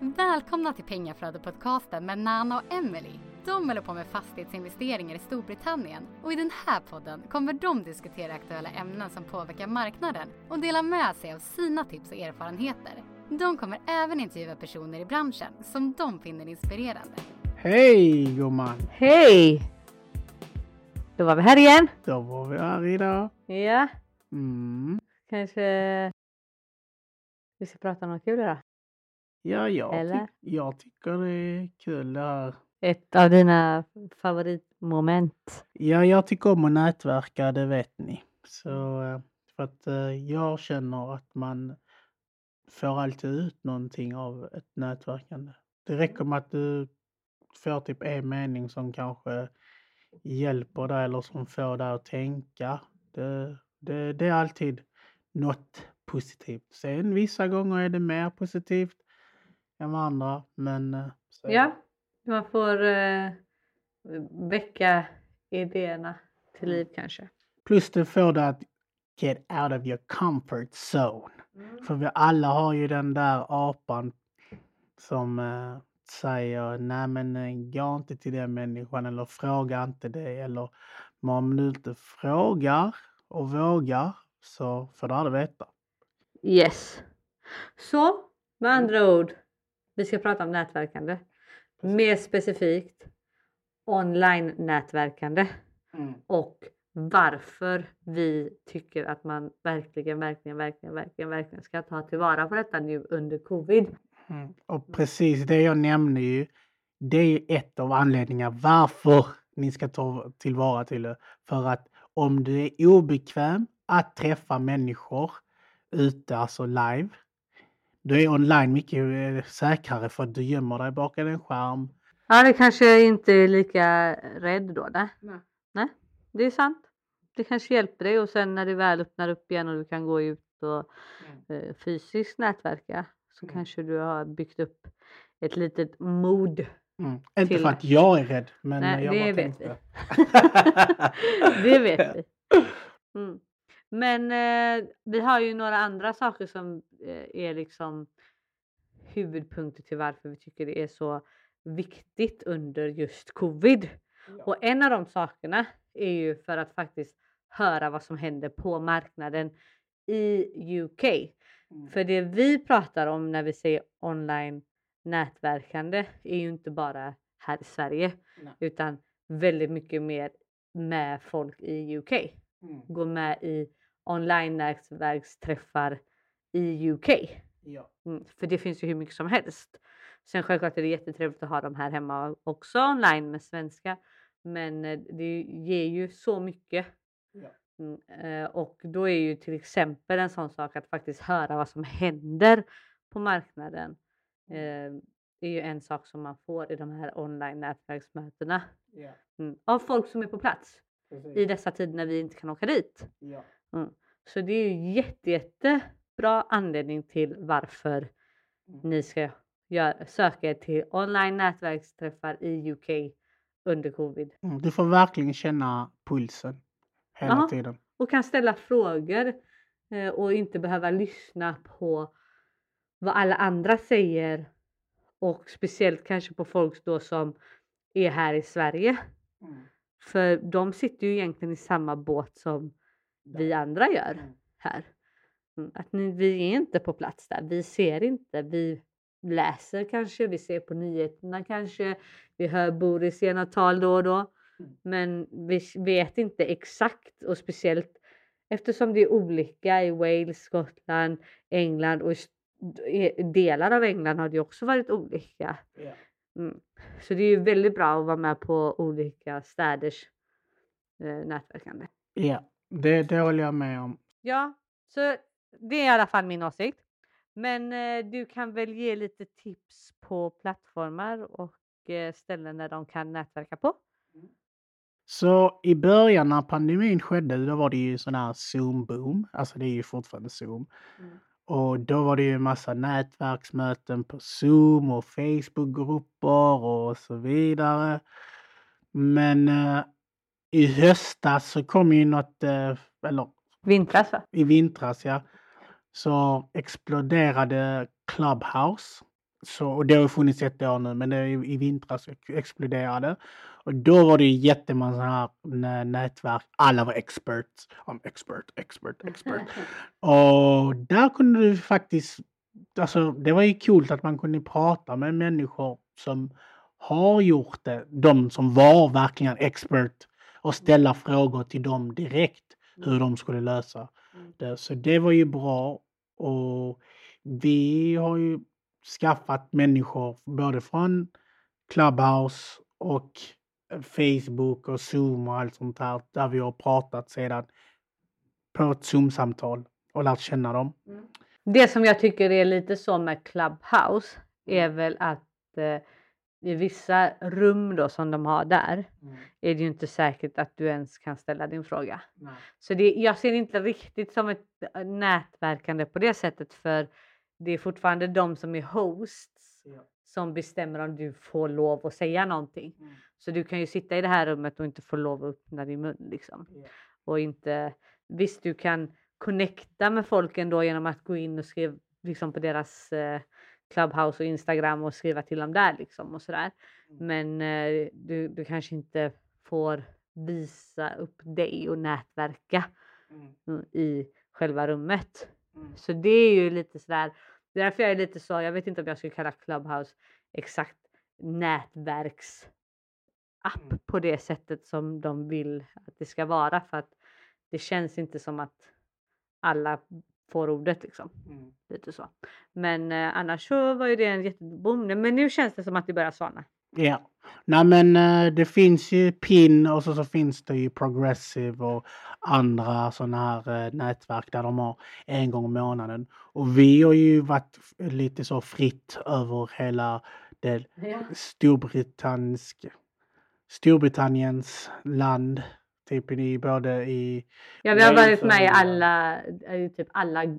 Välkomna till Pengaflödet-podcasten med Nana och Emily. De håller på med fastighetsinvesteringar i Storbritannien och i den här podden kommer de diskutera aktuella ämnen som påverkar marknaden och dela med sig av sina tips och erfarenheter. De kommer även intervjua personer i branschen som de finner inspirerande. Hej gumman! Hej! Då var vi här igen. Då var vi här idag. Ja, Mm. kanske vi ska prata om något kul idag. Ja, jag, Eller? tyck- jag tycker det är kul det här. Ett av dina favoritmoment. Ja, jag tycker om att nätverka, det vet ni. Så eh, för att eh, jag känner att man får alltid ut någonting av ett nätverkande. Det räcker med att du får typ en mening som kanske hjälper dig eller som får dig att tänka. Det, det, det är alltid något positivt. Sen vissa gånger är det mer positivt än andra, men eh, så Ja, man får eh, väcka idéerna till liv kanske. Plus det får dig att get out of your comfort zone. För vi alla har ju den där apan som eh, säger nej men eh, gå inte till den människan eller fråga inte det eller men om du inte frågar och vågar så får du aldrig veta. Yes. Så med andra ord, vi ska prata om nätverkande. Mer specifikt online-nätverkande och varför vi tycker att man verkligen, verkligen, verkligen, verkligen, verkligen ska ta tillvara på detta nu under covid. Mm. Och precis det jag nämnde ju, det är ett av anledningarna varför ni ska ta tillvara till det. För att om du är obekväm att träffa människor ute, alltså live, då är online mycket eh, säkrare för att du gömmer dig bakom en skärm. Ja, det kanske inte är lika rädd då. Nej. Nej. nej, det är sant. Det kanske hjälper dig och sen när det väl öppnar upp igen och du kan gå ut och eh, fysiskt nätverka så Mm. kanske du har byggt upp ett litet mod. Mm. Inte för att jag är rädd, men Nej, jag det bara vet tänkte. det vet vi. Mm. Men eh, vi har ju några andra saker som är liksom huvudpunkter till varför vi tycker det är så viktigt under just covid. Och en av de sakerna är ju för att faktiskt höra vad som händer på marknaden i UK. Mm. För det vi pratar om när vi säger online nätverkande är ju inte bara här i Sverige Nej. utan väldigt mycket mer med folk i UK. Mm. Gå med i online nätverksträffar i UK. Ja. Mm, för det finns ju hur mycket som helst. Sen självklart är det jättetrevligt att ha dem här hemma också online med svenska. Men eh, det ger ju så mycket. Ja. Mm, eh, och då är ju till exempel en sån sak att faktiskt höra vad som händer på marknaden. Mm. Eh, är ju en sak som man får i de här online nätverksmötena. Ja. Mm, av folk som är på plats Precis. i dessa tider när vi inte kan åka dit. Ja. Så det är ju jätte, jättebra anledning till varför Mm. ni ska gör, söka er till online nätverksträffar i UK under covid. Mm. Du får verkligen känna pulsen hela Jaha. tiden. Och kan ställa frågor eh, och inte behöva lyssna på vad alla andra säger. Och speciellt kanske på folk då som är här i Sverige. Mm. För de sitter ju egentligen i samma båt som vi andra gör Mm. här. Mm, Att ni, vi är inte på plats där. Vi ser inte. Vi läser kanske. Vi ser på nyheterna kanske. Vi hör Boris något tal då och då. Mm. Men vi vet inte exakt och speciellt eftersom det är olika i Wales, Skottland, England och i i delar av England har det också varit olika. Mm. Så det är ju väldigt bra att vara med på olika städers eh, nätverkande. Ja, det, det håller jag med om. Ja, så det är i alla fall min åsikt. Men eh, du kan väl ge lite tips på plattformar och eh, ställen där de kan nätverka på? Så i början när pandemin skedde, då var det ju sån här Zoom-boom. Alltså det är ju fortfarande Zoom. Mm. Och då var det ju en massa nätverksmöten på Zoom och Facebookgrupper och så vidare. Men eh, i höstas så kom ju något, eh, eller Vintras va? i vintras ja, så exploderade Clubhouse. så, och det har funnits ett år nu, men det, i vintras exploderade. Och då var det jättemånga sådana här nätverk. Alla var experts. I'm expert, expert, expert. och där kunde du faktiskt, alltså det var ju coolt att man kunde prata med människor som har gjort det. De som var verkligen expert och ställa frågor till dem direkt hur de skulle lösa Mm. det. Så det var ju bra. Och vi har ju skaffat människor både från Clubhouse och Facebook och Zoom och allt sånt här där vi har pratat sedan på ett Zoom-samtal och lärt känna dem. Det som jag tycker är lite så med Clubhouse är väl att eh, i vissa rum då som de har där är det ju inte säkert att du ens kan ställa din fråga. Så det, jag ser det inte riktigt som ett eh, nätverkande på det sättet för det är fortfarande de som är hosts Ja. som bestämmer om du får lov att säga någonting. Mm. Så du kan ju sitta i det här rummet och inte få lov att öppna din mun liksom. Ja. Och inte, visst du kan connecta med folk ändå genom att gå in och skriva liksom på deras eh, Clubhouse och Instagram och skriva till dem där liksom och sådär. Mm. Men eh, du, du kanske inte får visa upp dig och nätverka Mm. mm, i själva rummet. Mm. Så det är ju lite sådär, det är därför jag är lite så, jag vet inte om jag skulle kalla Clubhouse exakt nätverksapp Mm. på det sättet som de vill att det ska vara för att det känns inte som att alla får ordet liksom. Mm. Lite så. Men eh, annars så var ju det en jättebom. Men nu känns det som att det börjar svalna. Ja. Nej men eh, det finns ju PIN och så, så finns det ju Progressive och andra sådana här eh, nätverk där de har en gång i månaden. Och vi har ju varit lite så fritt över hela det Storbritannisk, Storbritanniens land. Typ i både i... Ja, vi har varit med i alla, eh, typ alla eh,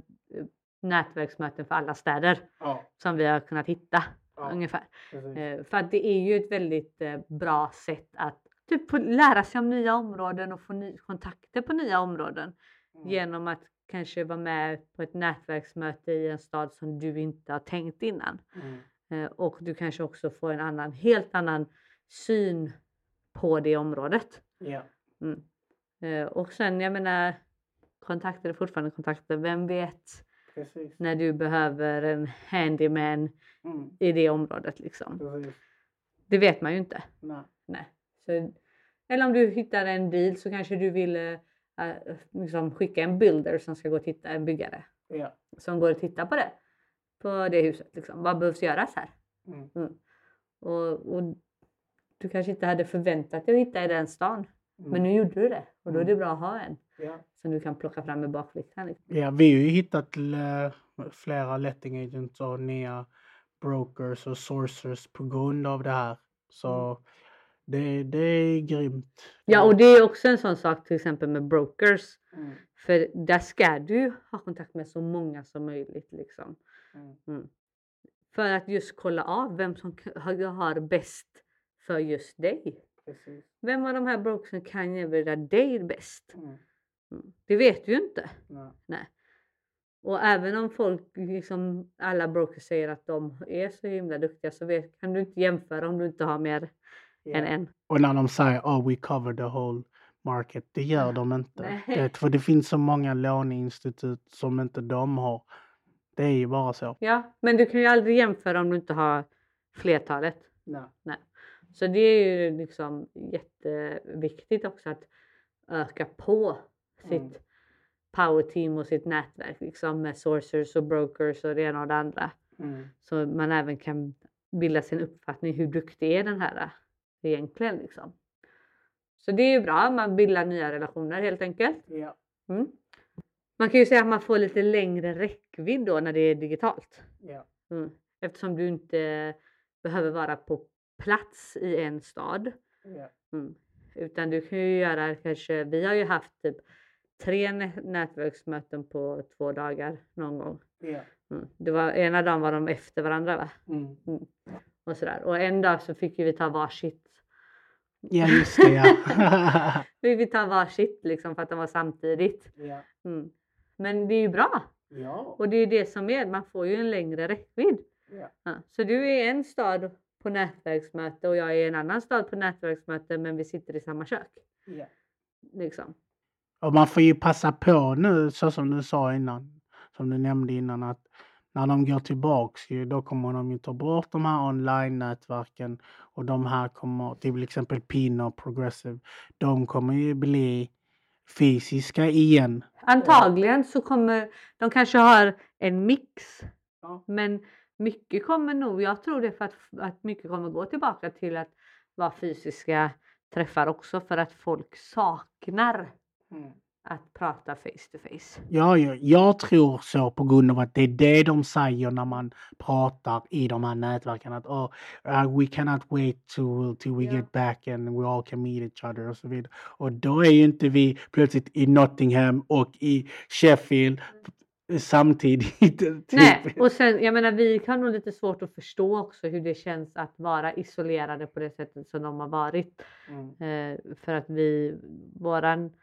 nätverksmöten för alla städer Ja, som vi har kunnat hitta ja, ungefär. precis. Eh, För att det är ju ett väldigt bra sätt att typ lära sig om nya områden och få kontakter på nya områden Mm. genom att kanske vara med på ett nätverksmöte i en stad som du inte har tänkt innan. Mm. Och du kanske också får en annan, helt annan syn på det området. Ja. Mm. Eh, Och sen, jag menar, kontakter är fortfarande kontakter. Vem vet Precis. när du behöver en handyman Mm. i det området liksom. Precis. Det vet man ju inte. Nej. Nej. Så, eller om du hittar en bil så kanske du vill eh, liksom skicka en builder som ska gå och titta, en byggare Ja. som går och tittar på det. På det huset liksom. Vad behövs göras här? Mm. Och, och du kanske inte hade förväntat dig att hitta i den stan. Mm. Men nu gjorde du det och då är det bra att ha en Ja. som du kan plocka fram med bakfickan. Liksom. Ja, vi har ju hittat eh, flera letting agents och nya brokers och sourcers på grund av det här. Så det, det är grymt. Ja, och det är också en sån sak till exempel med brokers. Mm. För där ska du ha kontakt med så många som möjligt. Liksom. Mm. Mm. För att just kolla av vem som har bäst för just dig. Precis. Vem av de här brokersen kan erbjuda dig bäst? Mm. Mm. Det vet du ju inte. Nej. Nej. Och även om folk, liksom alla brokers säger att de är så himla duktiga så vet, kan du inte jämföra om du inte har mer Ja. än en. Och när de säger oh we cover the whole market, det gör Ja. de inte. Nej. Det, för det finns så många låneinstitut som inte de har. Det är ju bara så. Ja, men du kan ju aldrig jämföra om du inte har flertalet. Nej. Så det är ju liksom jätteviktigt också att öka på sitt Mm. power team och sitt nätverk liksom med sourcers och brokers och det ena och det andra. Mm. Så man även kan bilda sin uppfattning hur duktig är den här egentligen liksom. Så det är ju bra, man bildar nya relationer helt enkelt. Ja. Mm. Man kan ju säga att man får lite längre räckvidd då när det är digitalt. Ja. Mm. Eftersom du inte behöver vara på plats i en stad. Ja. Mm. Utan du kan ju göra kanske, vi har ju haft typ tre nä- nätverksmöten på två dagar någon gång. Ja. Mm. Det var, ena dagen var de efter varandra va? Mm. Och, sådär. och en dag så fick vi ta varsitt. ja, just det ja. Vi fick ta varsitt liksom för att de var samtidigt. ja. Mm. Men det är ju bra. Ja. Och det är ju det som är, man får ju en längre räckvidd. Ja. Så du är i en stad på nätverksmöte och jag är i en annan stad på nätverksmöte men vi sitter i samma kök. Ja. Liksom. Och man får ju passa på nu, så som du sa innan, som du nämnde innan, att när de går tillbaks ju, då kommer de ju ta bort de här online-nätverken och de här kommer, till exempel Pin och Progressive, de kommer ju bli fysiska igen. Antagligen så kommer de kanske har en mix Ja. men mycket kommer nog, jag tror det för att, att mycket kommer gå tillbaka till att vara fysiska träffar också för att folk saknar att prata face to face. Ja, ja, jag tror så på grund av att det är det de säger när man pratar i de här nätverken. Att oh, uh, we cannot wait till, till we Ja. get back and we all can meet each other och så vidare. Och då är ju inte vi plötsligt i Nottingham och i Sheffield samtidigt. typ. Nej, och sen jag menar vi kan nog lite svårt att förstå också hur det känns att vara isolerade på det sättet som de har varit. Mm. Eh, för att vi, våran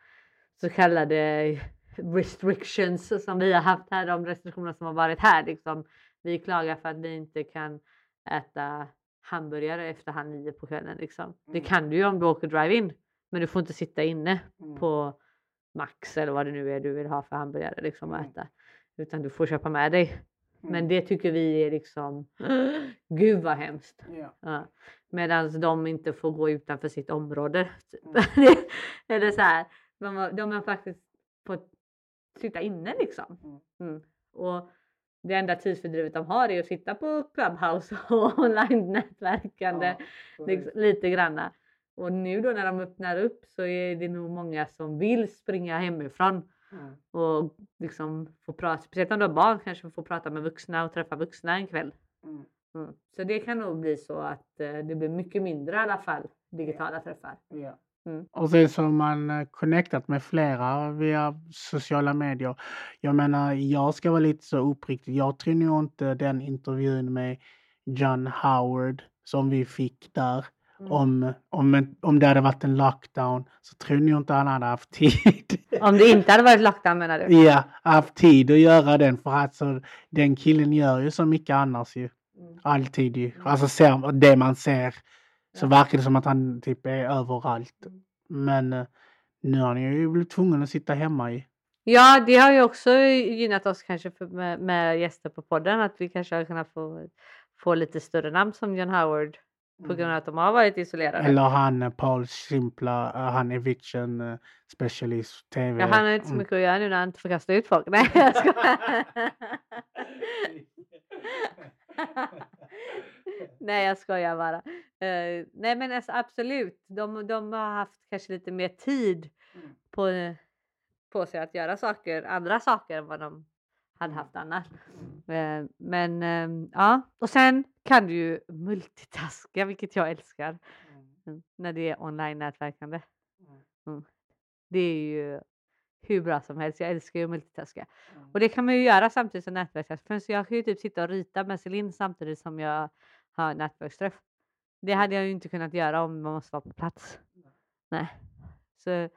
så kallade restrictions som vi har haft här, de restriktioner som har varit här liksom. Vi klagar för att vi inte kan äta hamburgare efter halv nio på kvällen liksom. Det Mm. kan du ju om du åker drive-in. Men du får inte sitta inne Mm. på Max eller vad det nu är du vill ha för hamburgare liksom att Mm. äta. Utan du får köpa med dig. Men Mm. det tycker vi är liksom, gud vad hemskt. Ja. Ja. Medan de inte får gå utanför sitt område. typ. Mm. Eller så här, de, har, de har faktiskt fått sitta inne liksom. Mm. Mm. Och det enda tidsfördrivet de har är att sitta på Clubhouse och online-nätverkande Ja, liksom, lite granna. Och nu då när de öppnar upp så är det nog många som vill springa hemifrån Mm. och liksom få prata, speciellt om du har barn kanske få prata med vuxna och träffa vuxna en kväll. Mm. Mm. Så det kan nog bli så att eh, det blir mycket mindre i alla fall digitala träffar. Ja. Mm. Och sen så har man eh, connectat med flera via sociala medier. Jag menar, jag ska vara lite så uppriktig. Jag tror nog inte den intervjun med John Howard som vi fick där, Mm. om, om, om det hade varit en lockdown, så tror jag inte han hade haft tid. Om det inte hade varit lockdown menar du? ja, haft tid att göra den för att så, den killen gör ju så mycket annars ju. Mm. Alltid ju. Alltså ser, det man ser så Ja. verkar det som att han typ är överallt. Mm. Men eh, nu har han ju blivit tvungen att sitta hemma i. Ja, det har ju också gynnat oss kanske med, med gäster på podden att vi kanske har kunnat få, få lite större namn som John Howard på grund av att de har varit isolerade. Eller han eh, Paul Simpla, eh, han eviction eh, specialist tv. Ja, han har inte så Mm. mycket att göra nu när han inte får kasta ut folk. Nej, jag skojar. Nej, jag skojar bara. Eh, nej, men alltså, absolut. De, de har haft kanske lite mer tid Mm. på, på sig att göra saker, andra saker än vad de hade haft annars. Mm. Eh, men ehm, ja, och sen kan du ju multitaska, vilket jag älskar mm, när det är online-nätverkande. Mm. Det är ju hur bra som helst. Jag älskar ju att multitaska. Och det kan man ju göra samtidigt som nätverksträff. För jag kan ju typ sitta och rita med Celine samtidigt som jag har nätverksträff. Det hade jag ju inte kunnat göra om man måste vara på plats. Nej. Så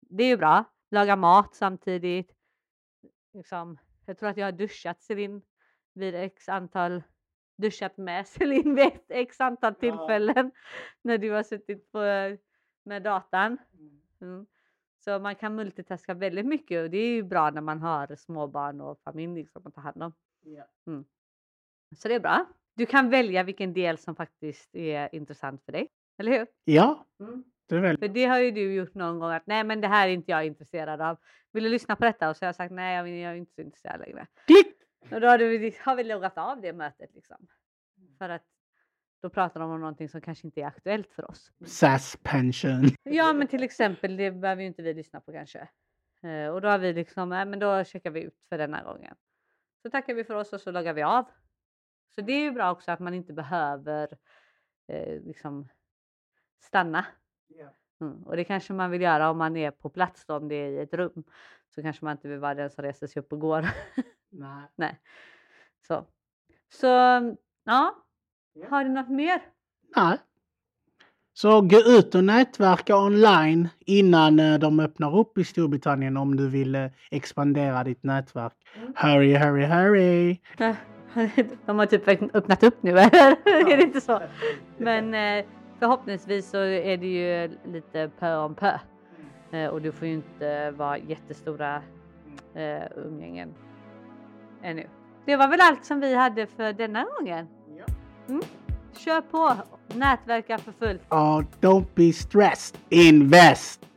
det är ju bra. Laga mat samtidigt. Liksom, jag tror att jag har duschat Celine vid x antal duschat med Celine vid ett x antal Ja. tillfällen när du har suttit på, med datan. Mm. Så man kan multitaska väldigt mycket och det är ju bra när man har småbarn och familj liksom att ta hand om. Ja. Så det är bra. Du kan välja vilken del som faktiskt är intressant för dig. Eller hur? Ja, det väl. För det har ju du gjort någon gång att nej men det här är inte jag intresserad av. Vill du lyssna på detta? Och så har jag sagt nej jag jag är inte så intresserad längre. Klick! Och då har, du, har vi loggat av det mötet liksom. För att då pratar de om någonting som kanske inte är aktuellt för oss. SAS pension. Ja men till exempel det behöver ju inte vi lyssna på kanske. Eh, och då har vi liksom, nej men då checkar vi ut för denna gången. Så tackar vi för oss och så loggar vi av. Så det är ju bra också att man inte behöver eh, liksom stanna. Mm. Och det kanske man vill göra om man är på plats då, om det är i ett rum. Så kanske man inte vill vara den som reser sig upp och går. Nej. Nej. Så. Så ja, har du något mer? Nej. Så gå ut och nätverka online innan eh, de öppnar upp i Storbritannien om du vill eh, expandera ditt nätverk. Mm. Hurry, hurry, hurry! De har typ öppnat upp nu eller? är det inte så? Men eh, förhoppningsvis så är det ju lite pö om pö. Eh, och du får ju inte vara jättestora eh, umgängen ännu. Det var väl allt som vi hade för denna gången. Mm. Kör på! Nätverka för fullt. Oh, don't be stressed. Invest!